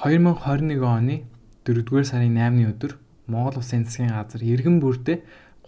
2021 оны 4-р сарын 8-ны өдөр Монгол Улсын засгийн газар иргэн бүртээ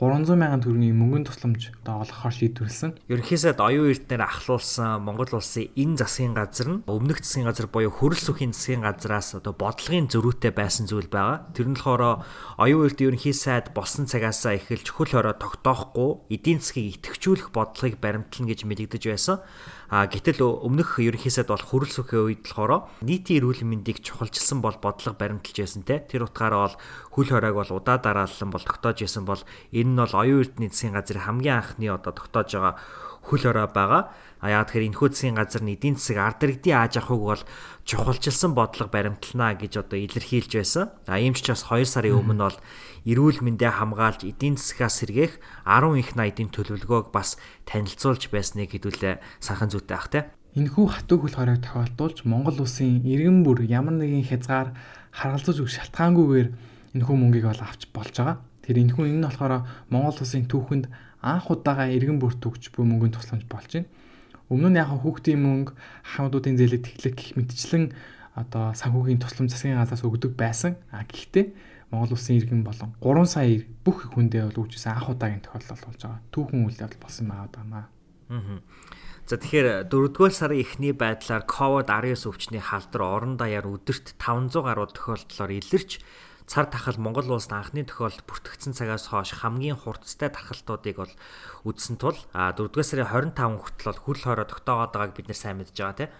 300 мянган төгрөгийн мөнгөнд тусламж одоо олгохоор шийдвэрлсэн. Ерөнхийдөө оюун эрдэнээр ахлуулсан Монгол улсын энэ засгийн газар нь өмнөх засгийн газар буюу хөрөл сүхийн засгийн газраас одоо бодлогын зөрүүтэй байсан зүйл байгаа. Тэр нь болохоор оюун эрдэнэ ерөнхий сайд болсон цагаасаа эхэлж хөл хорой тогтоохгүй эдийн засгийг идэвхжүүлэх бодлогыг баримтлана гэж мэдэгдэж байсан. А гэтэл өмнөх ерөнхийсэд бол хөрөл сүхийн үед болохоор нийтийн эрүүл мэндийг чухалчилсан бол бодлого баримталж байсан те. Тэр утгаараа бол хөл хоройг бол удаа дараалан бол тогтоож исэн бол энэ нь бол оюун эрдэнэ засгийн газрын хамгийн анхны одоо тогтоож байгаа хөл хорой байгаа. А яагаад тэгэхээр энэхүү засгийн газар эдийн засаг ард иргэдийн ааж авахыг бол чухалчилсан бодлого баримтлана гэж одоо илэрхийлж байсан. А ийм ч бас 2 сарын өмнө бол эрүүл мэндэ хамгаалж эдийн засгаас сэргээх 10 их наядын төлөвлөгөөг бас танилцуулж байсныг хэдүүлээ санхан зүйтэй ах те. Энэхүү хатуг хөл хоройг тохиолдуулж Монгол улсын иргэн бүр ямар нэгэн хязгаар харгалзаж өгөх шалтгаангүйгээр энэхүү мөнгийг бол авч болж байгаа. Тэр энэхүү энэ нь болохоор Монгол улсын түүхэнд анх удаага иргэн бүрт өгч буй мөнгөнд тусламж болж байна. Өмнө нь яг хүүхдийн мөнгө, хамтуудын зээлэг тэглэх гих мэтчлэн одоо санхүүгийн тусламж засгийн газраас өгдөг байсан. А гэхдээ Монгол улсын иргэн болон 3 сая бүх хүндээ бол үүжсэн анх удаагийн тохиолдол болж байгаа. Түүхэн үйл явдал болсон байгаа даа. Аа. За тэгэхээр 4-р сарын эхний байдлаар COVID-19 өвчний халдвар орон даяар өдөрт 500 гаруй тохиолдлоор илэрч цар тахал Монгол улсад анхны тохиолдолд бүртгэгдсэн цагаас хойш хамгийн хурцтай тархалтуудыг бол үдсэн тул 4-р сарын 25 хүртэл хөл хорой тогтоогоод байгааг бид нэр сайн мэдж байгаа тийм.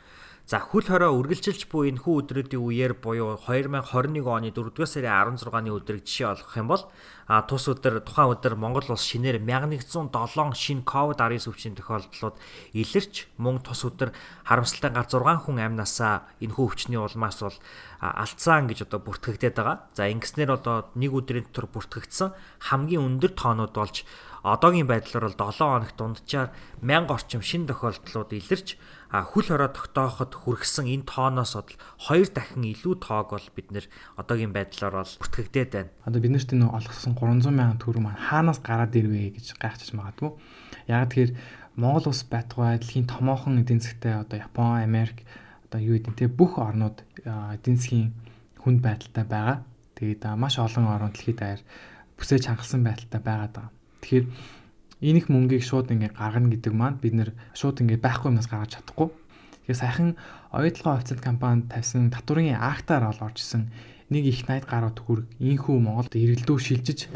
За хөл хорой үргэлжилж буй энэ хүү өдрүүдийн үеэр буюу 2021 оны 4-р сарын 16-ны өдрийг жишээ олгох юм бол а тус өдөр тухайн өдөр Монгол улс шинээр 1107 шинэ COVID-19 өвчний тохиолдлууд илэрч мөн тус өдөр харамсалтай гар 6 хүн амнасаа энэ хүү өвчний улмаас бол алдсан гэж одоо бүртгэгдээд байгаа. За ингэснээр одоо нэг өдрийн дотор бүртгэгдсэн хамгийн өндөр тоонууд болж одоогийн байдлаар бол 7 хоногт дунджаар 1000 орчим шин тохиолдлууд илэрч хөл хороо тогтооход хүргэсэн энэ тооноос бол хоёр дахин илүү тоог бол бид нэр одоогийн байдлаар бол бүртгэгдээд байна. Одоо бид нарт энэ олгосон 300 мянган төгрөг маань хаанаас гараад ирвэ гэж гайхчих магадгүй. Яг тэгэхээр Монгол улс байтугай дэлхийн томоохон эдийн засгтай одоо Япон, Америк одоо юу гэдэг те бүх орнууд эдийн засгийн хүнд байдалтай байгаа. Тэгээд маш олон орн дэлхийд даяар бүсэж хангалсан байдалтай байгаа. Тэгэхээр энэ их мөнгийг шууд ингээ гаргана гэдэг маань бид нэр шууд ингээ байхгүй юмнаас гаргаж чадахгүй. Тэгэхээр сайхан оюутлогын офицер компанид тавьсан татврын актаар ол оржсэн нэг их 80 гаруй төгрөг инхүү Монголд эргэлдөө шилжиж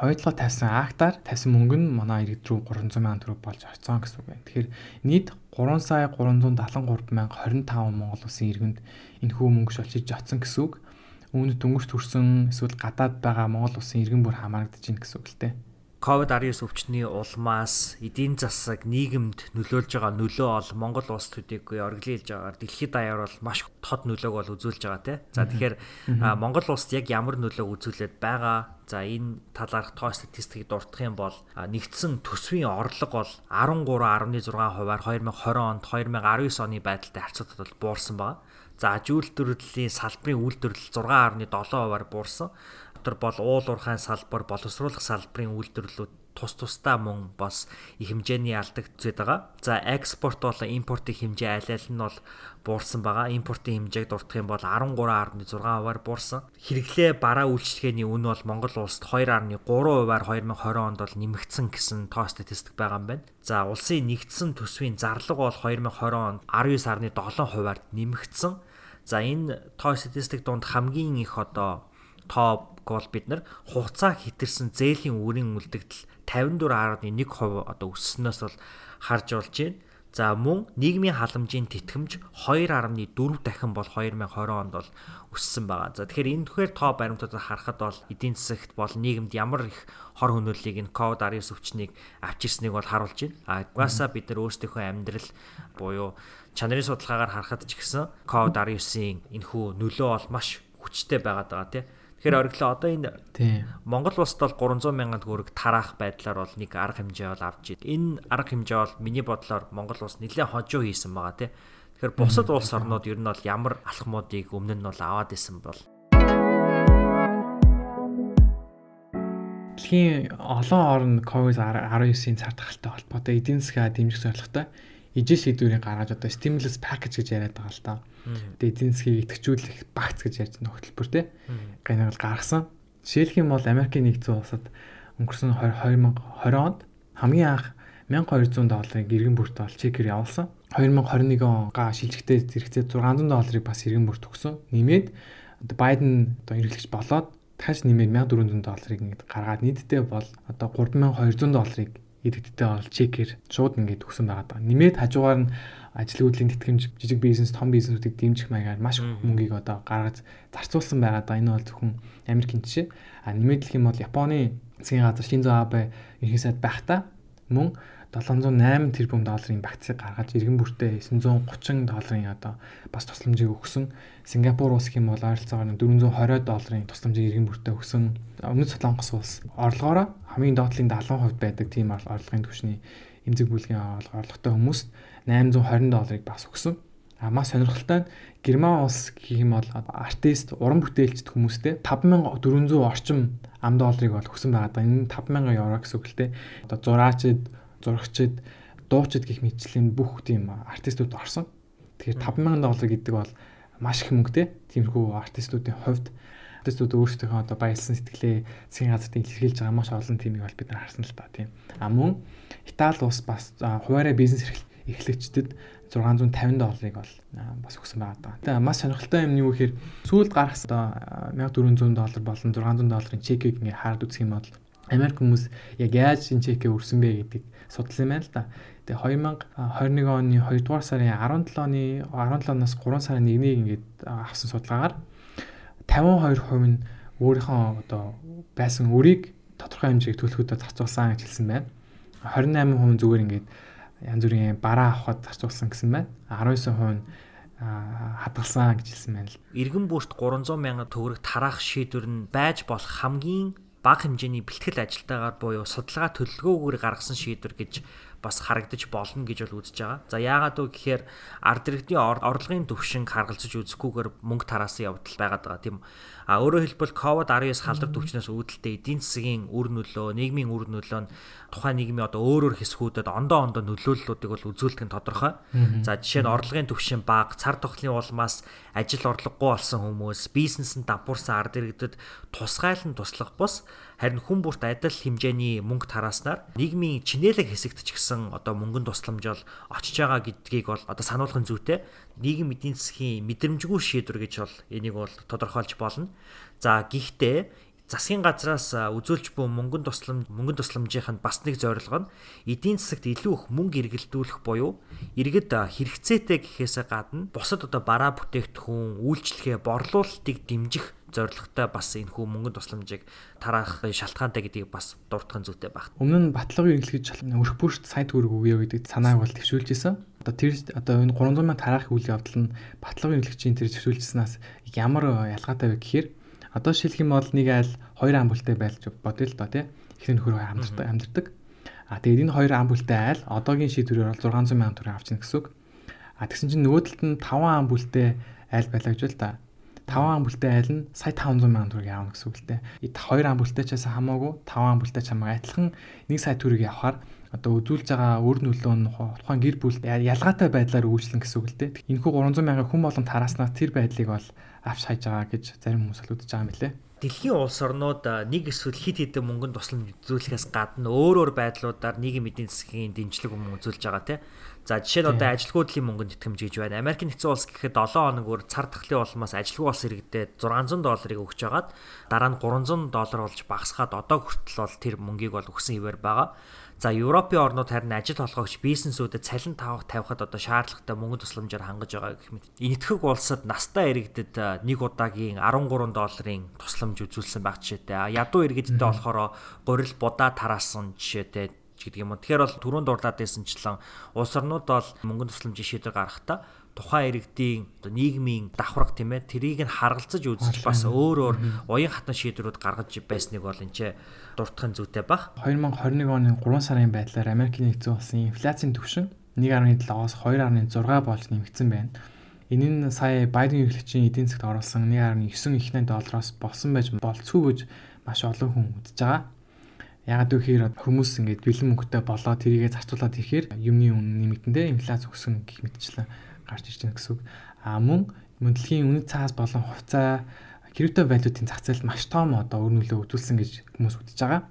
оюутлогоо тавьсан актаар тавьсан мөнгө нь манай иргэд рүү 300 сая төгрөг болж орцсон гэсэн үг байна. Тэгэхээр нийт 3 сая 373 мянга 25 Монгол улсын иргэнд энэхүү мөнгө шилжиж очсон гэсэн үг. Үүнд дөнгөж төрсэн эсвэл гадаад байгаа Монгол улсын иргэн бүр хамаарагдаж байна гэсэн үг л дээ. COVID-19 өвчний улмаас эдийн засаг нийгэмд нөлөөлж байгаа нөлөө бол Монгол улс төдийгүй оргилж байгаагаар дэлхийд даяар бол маш тод нөлөөг бол үзүүлж байгаа тийм. За тэгэхээр Монгол улсад яг ямар нөлөөг үзүүлээд байгаа За энэ талаарх тоо статистикийг дурдах юм бол нэгдсэн төсвийн орлого бол 13.6 хувиар 2020 онд 2019 оны байдалтай харьцуулахад бол буурсан байна. За ажилтнуудын салбарын үйлдвэрлэл 6.7 хувиар буурсан дотор бол уул уурхайн салбар, боловсруулах салбарын үйлдвэрлэлүүд тус тусдаа мөн бас их хэмжээний алдагдцээд байгаа. За экспорт бол импортын хэмжээ аль аль нь бол буурсан байгаа. Импортын хэмжээг дурдах юм бол 13.6%-аар буурсан. Хэрэглээ бараа үйлчлэгээний үн бол Монгол улсад 2.3%-аар 2020 онд бол нэмэгдсэн гэсэн тоо статистик байгаа юм байна. За улсын нэгдсэн төсвийн зарлага бол 2020 онд 19.7%-аар нэмэгдсэн. За энэ тоо статистик донд хамгийн их одоо тоо бол бид нар хугацаа хитэрсэн зээлийн үрийн үлдэгдэл 54.1% одоо өссөнөөс бол харж болж байна. За мөн нийгмийн халамжийн тэтгэмж 2.4 дахин бол 2020 онд бол өссөн байгаа. За тэгэхээр энэ түхээр тоо баримтуудыг харахад бол эдийн засагт бол нийгэмд ямар их хор хөнөөллийг энэ COVID-19 өвчнийг авчирсныг бол харуулж байна. А угаасаа бид нар өөрсдийнхөө амьдрал буюу чанарын судалгаагаар харахад ч гэсэн COVID-19-ийн энэхүү нөлөө бол маш хүчтэй байгаад байгаа тийм Тэгэхээр ориглоо одоо энэ Монгол улсад бол 300 мянган төгрөг тараах байдлаар бол нэг арга хэмжээ бол авч ид. Энэ арга хэмжээ бол миний бодлоор Монгол улс нэлээд хожуу хийсэн байгаа тий. Тэгэхээр бусад улс орнууд ер нь бол ямар алхмуудыг өмнө нь бол аваад исэн бол Дэлхийн олон орн COVID-19-ийн цар тахалтай холбоотой эдийн засгаа дэмжих зорилготой ижил шийдвэрийг гаргаж одоо stimulus package гэж яриад байгаа л та. Тэгээ эдийн засгийг идэвхжүүлэх багц гэж ярьж байгаа хөтөлбөр те. Гайнаг гаргасан. Жишээлх юм бол Америкийн нэгдсэн улсад өнгөрсөн 2020 онд хамгийн анх 1200 долларын иргэн бүрт бол чекер явуулсан. 2021 онгаа шилжихтэй зэрэгцээ 600 долларыг бас иргэн бүрт өгсөн. Нэмээд Байден одоо эргэлж болоод дахиж нэмээд 1400 долларыг ингээд гаргаад нийтдээ бол одоо 3200 долларыг идэвхтэй бол чекер шууд ингээд өгсөн байгаа даа. Нэмээд хажуугаар нь ажлын хөдлийн тэтгэмж жижиг бизнес, том бизнесүүдийг дэмжих маягаар маш мөнгийг одоо гаргаж зарцуулсан байгаа даа. Энэ бол зөвхөн Америкийн жишээ. А нэмээд хэлэх юм бол Японы засгийн газар Шинзо Абе ерхий сайд байхдаа мөн 708 тэрбум долларын багцыг гаргаж иргэн бүртээ 930 долларын одоо бас тусламжийг өгсөн. Сингапур улс хэм бол ойролцоогоор 420 долларын тусламжийг иргэн бүртээ өгсөн. Өмнөд Солонгос улс орлогоороо хамгийн доотлын 70% байдаг тийм орлогын түвшний эмзэг бүлгийн орлоготой хүмүүст 820 долларыг бас өгсөн. А маш сонирхолтой нь Герман улс гэх юм бол артист, уран бүтээлчд хүмүүстэй 5400 орчим ам долларыг бол өгсөн байгаа. Энэ 5000 евро гэсэн үг л дээ. Одоо зураачид зурагчид, дуучид гих мэтчлийн бүх тийм артистууд орсон. Тэгэхээр 5000 доллар гэдэг бол маш их мөнгө те. Тиймэрхүү артистуудын хувьд артистууд өөрсдийнхөө одоо баялсан сэтгэлээ засгийн газарт илэрхийлж байгаа маш олон тиймийг бол бид нар харсан л та тийм. А мөн Итали улс бас хуваарай бизнес эрхлэгчдэд 650 долларыг бол бас өгсөн байгаа даа. Тэгээ маш сонирхолтой юм нь юу гэхээр сүүлд гаргасан одоо 1400 доллар болон 600 долларын чекийг ингээ хард үзэх юм бол Америк хүмүүс яг яаж энэ чекээ өрсөн бэ гэдэг судалсан байна л да. Тэгээ 2021 оны 2 дугаар сарын 17 оны 17-наас 3 сарын 1-ний ингээд авсан судалгаагаар 52% нь өөрийнхөө одоо байсан өрийг тодорхой хэмжээг төлөхөдөө зарцуулсан гэж хэлсэн байна. 28% зүгээр ингээд янз бүрийн бараа авахд зарцуулсан гэсэн байна. 19% нь хадгалсан гэж хэлсэн байна л. Иргэн бүрт 300 сая төгрөг тараах шийдвэр нь байж болох хамгийн бага хэмжээний бэлтгэл ажилтаагаар буюу судалгаа төлөлгөөгөөр гаргасан шийдвэр гэж бас харагдаж болно гэж бол үзэж байгаа. За яагаад вэ гэхээр ард иргэдийн орлогын төвшинг харгалзаж үзэхгүйгээр мөнгө тараасан явдал байгаад байгаа тийм. А өөрөөр хэлбэл COVID-19 халдвар төвчнөөс үүдэлтэй эдийн засгийн үр нөлөө, нийгмийн үр нөлөө нь тухайн нийгмийн одоо өөр өөр хэсгүүдэд ондоо ондоо нөлөөллүүдийг бол үзүүлдэг нь тодорхой. За жишээ нь орлогын түвшин бага, цар тохлын улмаас ажил орлогогүй болсон хүмүүс, бизнесэнд давпуурсан ард иргэдэд тусгайлан туслах бус харин хүн бүрт адил хэмжээний мөнгө тараснаар нийгмийн чинээлэг хэсэгт ч гэсэн одоо мөнгөнд тусламж бол очиж байгаа гэдгийг бол одоо сануулгын зүйтэй нийгэм эдийн засгийн мэдрэмжгүй шийдвэр гэж бол энийг бол тодорхойлж болно. За гэхдээ засгийн газраас үзүүлж буй мөнгөн тусламж мөнгөн тусламжийнх нь бас нэг зорилго нь эдийн засагт илүү их мөнгө эргэлдүүлэх буюу иргэд хэрэгцээтэй гэхээсээ гадна бусад одоо бараа бүтээгдэхүүн үйлчлэгээ борлуулалтыг дэмжих зорилготой бас энэ хүү мөнгөн тусламжийг тараах шалтгаантай гэдгийг бас дурдахын зүйтэй баг. Өмнө нь батлагыг эргэлгэж өрх бүрт сайн төгрөг өгье гэдэг санааг бол төвшүүлж исэн. Одоо тэр одоо энэ 300 сая тараах үйл явдал нь батлагыг эргэлгэж тэр төвшүүлжсэнээс ямар ялгаатай вэ гэхээр Одоо шилэх юм бол нэг айл хоёр ам бүлтэй байлж бодъё л доо тий. Их нөхөр амьдардаг амьдардаг. А тэгээд энэ хоёр ам бүлтэй айл одоогийн шийдвэрээр бол 600 сая төгрөг авчихна гэсэн үг. А тэгсэн чинь нөгөө талд нь 5 ам бүлтэй айл байлаа гэж л та. 5 ам бүлтэй айл нь сая 500 сая төгрөг явна гэсэн үг л дээ. Хоёр ам бүлтэй ч гэсэн хамаагүй 5 ам бүлтэй ч хамаагүй адилхан 1 сая төгрөг явахаар одоо үзүүлж байгаа үр нөлөө нь тухайн гэр бүл ялгаатай байдлаар үйлчлэн гэсэн үг л дээ. Энэхүү 300 мянган хүн болон тараснаас тэр байдлыг бол авч хайж байгаа гэж зарим хүмүүс үзэж байгаа юм билээ. Дэлхийн улс орнууд нэг эсвэл хит хитэн мөнгөнд тусламж үзүүлэхээс гадна өөр өөр байдлуудаар нийгэм эдийн засгийн дэмжлэг өмнө үзүүлж байгаа тийм. За жишээ нь одоо ажилгүйдлийн мөнгөнд итгэмж гэж байна. Америк нэгдсэн улс гэхэд 7 хоног өөр цар тахлын улмаас ажилгүй улс иргэдэд 600 долларыг өгч хагаад дараа нь 300 доллар болж багасгаад одоо хүртэл бол тэр мөнгийг бол өгсөн хэвээр байгаа. За Европын орнууд харин ажил олгогч бизнесүүдэд цалин тавах тавихад одоо шаардлагатай мөнгө тусламжаар хангаж байгаа гэх мэт. Энэтхэг улсад настай иргэдэд нэг удаагийн 13 долларын тусламж үзүүлсэн баг жишээтэй. Ядуу иргэдтэй болохоор гурил будаа тараасан жишээтэй гэдэг юм уу. Тэгэхээр бол түрүүнд дурлаад байсанчлан улс орнууд бол мөнгө тусламжийн шийдвэр гаргахдаа тухайн иргэдийн одоо нийгмийн давхраг тийм ээ тэрийг нь харгалзаж үзэж бас өөр өөр уян хатан шийдвэрүүд гаргаж байсныг бол энэ ч дуртахын зүйтэй баг. 2021 оны 3 сарын байдлаар Америкийн нэгдсэн улсын инфляцийн түвшин 1.7-оос 2.6 болж нэмэгдсэн байна. Энэ нь сая Байден эрхлэгчийн эдийн засгт оруулсан 1.9 их доллароос болсон байж болцгүй гэж маш олон хүн үзэж байгаа. Ягаад гэхээр хүмүүс ингээд бэлэн мөнгөтэй болоо тэрийгэ зарцуулаад ирэхээр юмны үн нэмэгдэндээ инфляц өсгөн гэх мэтчлэн гарч ирж байна гэсэн үг. А мөн дэлхийн үнэт цаас болон хувьцаа крипто валютын зах зээлд маш том одоо өр нөлөө үзүүлсэн гэж хүмүүс үзэж байгаа.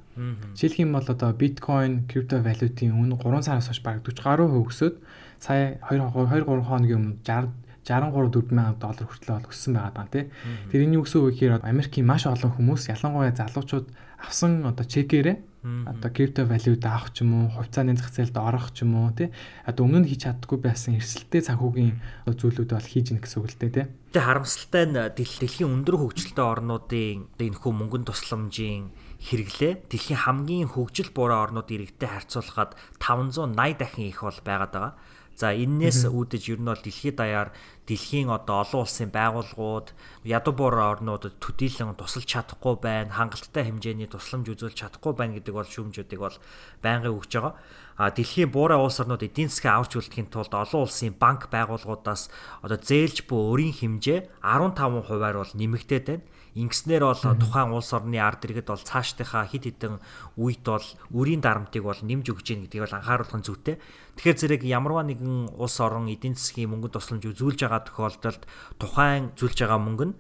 Жишээлх юм бол одоо биткойн, крипто валютын үн 3 сараас хойш бараг 40 гаруй өсөд сая 2 2 3 хоногийн өмнө 60 63 4 мянган доллар хүртэл бол өссөн байгаа даа тий. Тэр энэ юу гэсэн үг гэхээр Америкийн маш олон хүмүүс ялангуяа залуучууд авсан одоо чекээрээ одоо крипто валют авах ч юм уу, хувьцааны зах зээлд орох ч юм уу тий. Одоо өмнө нь хийж чаддаггүй байсан эрсдэлтэй санхүүгийн зүйлүүд бол хийж ийн гэсэн үг л дээ тий. Тэгээ харамсалтай нь дэлхийн өндөр хөгжилтэй орнуудын энэхүү мөнгөн тусламжийн хэрэглээ дэлхийн хамгийн хөгжил буруу орнууд иргэдтэй харьцуулахад 580 дахин их бол байгаад байгаа. За эннээс үүдэж ер нь бол дэлхийд даяар дэлхийн одоо олон улсын байгууллагууд ядуу буур орнуудад төдийлөн тусалж чадахгүй байна, хангалттай хэмжээний тусламж үзүүлж чадахгүй байна гэдэг бол шүүмжүүдийг бол байнгын өгж байгаа. А дэлхийн буурай улс орнууд эдийн засгийн аварч үлдэхийн тулд олон улсын банк байгууллагуудаас одоо зээлж буй өрийн хэмжээ 15 хувиар бол нэмэгдээд байна. Ингэснээр бол тухайн улс орны ард иргэд бол цаашдынхаа хид хідэн үед бол үрийн дарамтыг бол нэмж өгч гин гэдгийг бол анхааруулах нь зүйтэй. Тэгэхээр зэрэг ямарваа нэгэн улс орон эдийн засгийн мөнгөнд тусламж үзүүлж байгаа тохиолдолд тухайн зүйлж байгаа мөнгө нь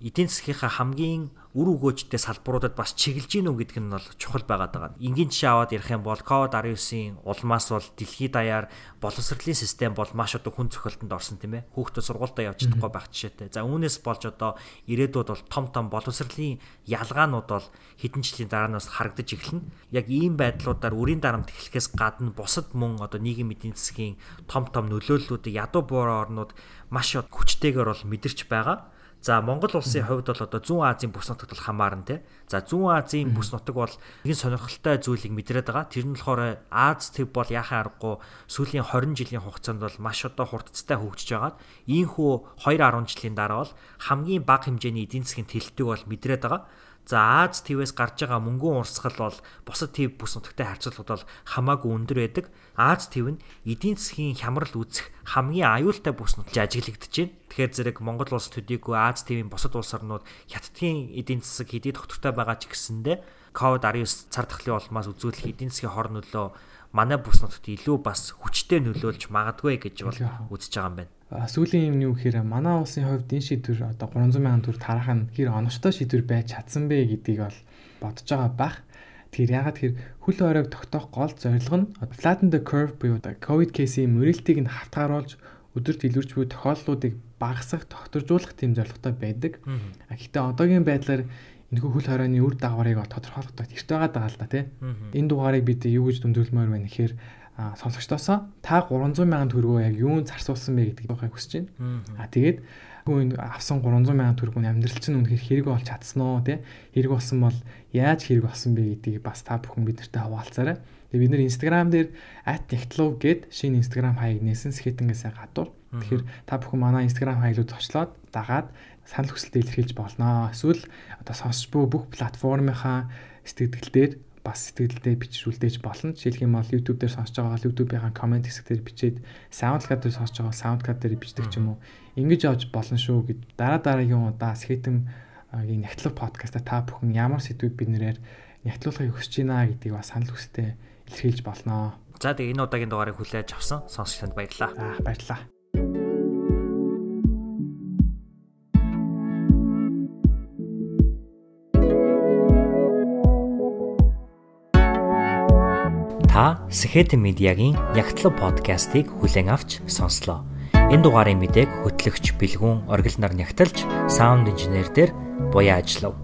эдийн засгийнхаа хамгийн үр өгөөжтэй салбаруудад бас чиглэж гинүү гэдэг нь бол чухал байгаад байгаа. Энгийн жишээ аваад ярих юм бол COVID-19-ийн улмаас бол дэлхийд даяар боловсролын систем бол маш одоо хүн цохилтонд орсон тийм ээ. Хүүхдүүд сургуультаа явж чадахгүй байх жишээтэй. За үүнээс болж одоо ирээдүйд бол том том боловсролын ялгаанууд бол хэдэн жилийн дараанаас харагдаж эхэлнэ. Яг ийм байдлуудаар үрийн дарамт эхлэхээс гадна бусад мөн одоо нийгэм эдийн засгийн том том нөлөөллүүдийг ядуу буурай орнууд маш хүчтэйгээр бол мэдэрч байгаа. За Монгол улсын хувьд бол одоо Зүүн Азийн бүс нутагт бол хамаарна те. За Зүүн Азийн бүс нутаг бол нэгэн сонирхолтой зүйлийг мэдрээд байгаа. Тэр нь болохоор Аз төв бол яхаа аргагүй сүүлийн 20 жилийн хугацаанд бол маш одоо хурдцтай хөгжиж байгаад ийхүү 2.10 жилийн дараа бол хамгийн бага хэмжээний эдийн засгийн тэлэлтийг бол мэдрээд байгаа. За Аз твээс гарч байгаа мөнгөн урсгал бол бусад төв бүс нутагтай харьцуулахад бол хамаагүй өндөр байдаг. Аз төв нь эдийн засгийн хямрал үүсэх хамгийн аюултай бүс нутж ажиглагдж байна. Тэгэхээр зэрэг Монгол улс төдийгүй Аз твийн бусад улс орнууд хятадын эдийн засаг хэдий доктортой байгаа ч гэсэндэ COVID-19 цар тахлын улмаас үзүүлэх эдийн засгийн хор нөлөө манай бүс нутагт илүү бас хүчтэй нөлөөлж магадгүй гэж бол үзэж байгаа юм байна сүүлийн юм юу гэхээр манай улсын хувьд энэ шийдвэр одоо 300 сая төгрөг тарах нь хэр оновчтой шийдвэр байж чадсан бэ гэдгийг бол бодож байгаа бах. Тэгэхээр ягаад тэр хөл хоройг тогтоох гол зорилго нь flatten the curve буюу ковид кейсийн мөрөлтийг нь хавтгааруулж өдөрт илүүрч буй тохиолдлуудыг багасгах, тогтворжуулах тийм зорилготой байдаг. Гэхдээ одоогийн байдлаар энэхүү хөл хоройны үр дагаврыг тодорхойлох эрт байгаа даа л да тий. Энэ дугаарыг бид юу гэж дүнжүүлмээр байна гэхээр сонсогчдоосоо та 300 сая төгрөгөө яг юунд зарцуулсан бэ гэдгийг байхыг хүсэж байна. А тэгээд хүн авсан 300 сая төгрөг нь амьдрал чинь үнэхээр хэрэг болж чадсан уу тий хэрэг болсон бол яаж хэрэг болсон бэ гэдгийг бас та бүхэн бидэртэй хаваалцаарай. Тэгээ бид нэр Instagram дээр @nextlove гэд шинэ Instagram хаяг нээсэн скетингээсээ гадуур. Тэгэхээр та бүхэн манай Instagram хаяглууд зочлоод дагаад санал хүсэлтээ илэрхийлж болно. Эсвэл одоо сонсч буй бүх платформынхаа сэтгэл дээр бас сэтгэлдээ бичрүүлдэж болно. Жишээлх юм бол YouTube дээр сонсож байгаа бол YouTube-ийн комент хэсэг дээр бичээд SoundCloud дээр сонсож байгаа SoundCloud дээр бичдэг ч юм уу. Ингэж авч болно шүү гэд дараа дараагийн удаа скетэн нягтлах подкаста та бүхэн ямар сэдвүүд бид нэрээр нягтлуулахыг хүсэж байна гэдгийг бас санал хүстэй илэрхийлж болно. За тэгээ энэ удаагийн дугаарыг хүлээж авсан сонсогчдод баярлалаа. Аа баярлалаа. Та Сэхэт медиагийн Ягтлав подкастыг хүлээн авч сонслоо. Энэ дугаарын мэдээг хөтлөгч Бэлгүн оргил нар нягтлж саунд инженер дээр буяа ажиллав.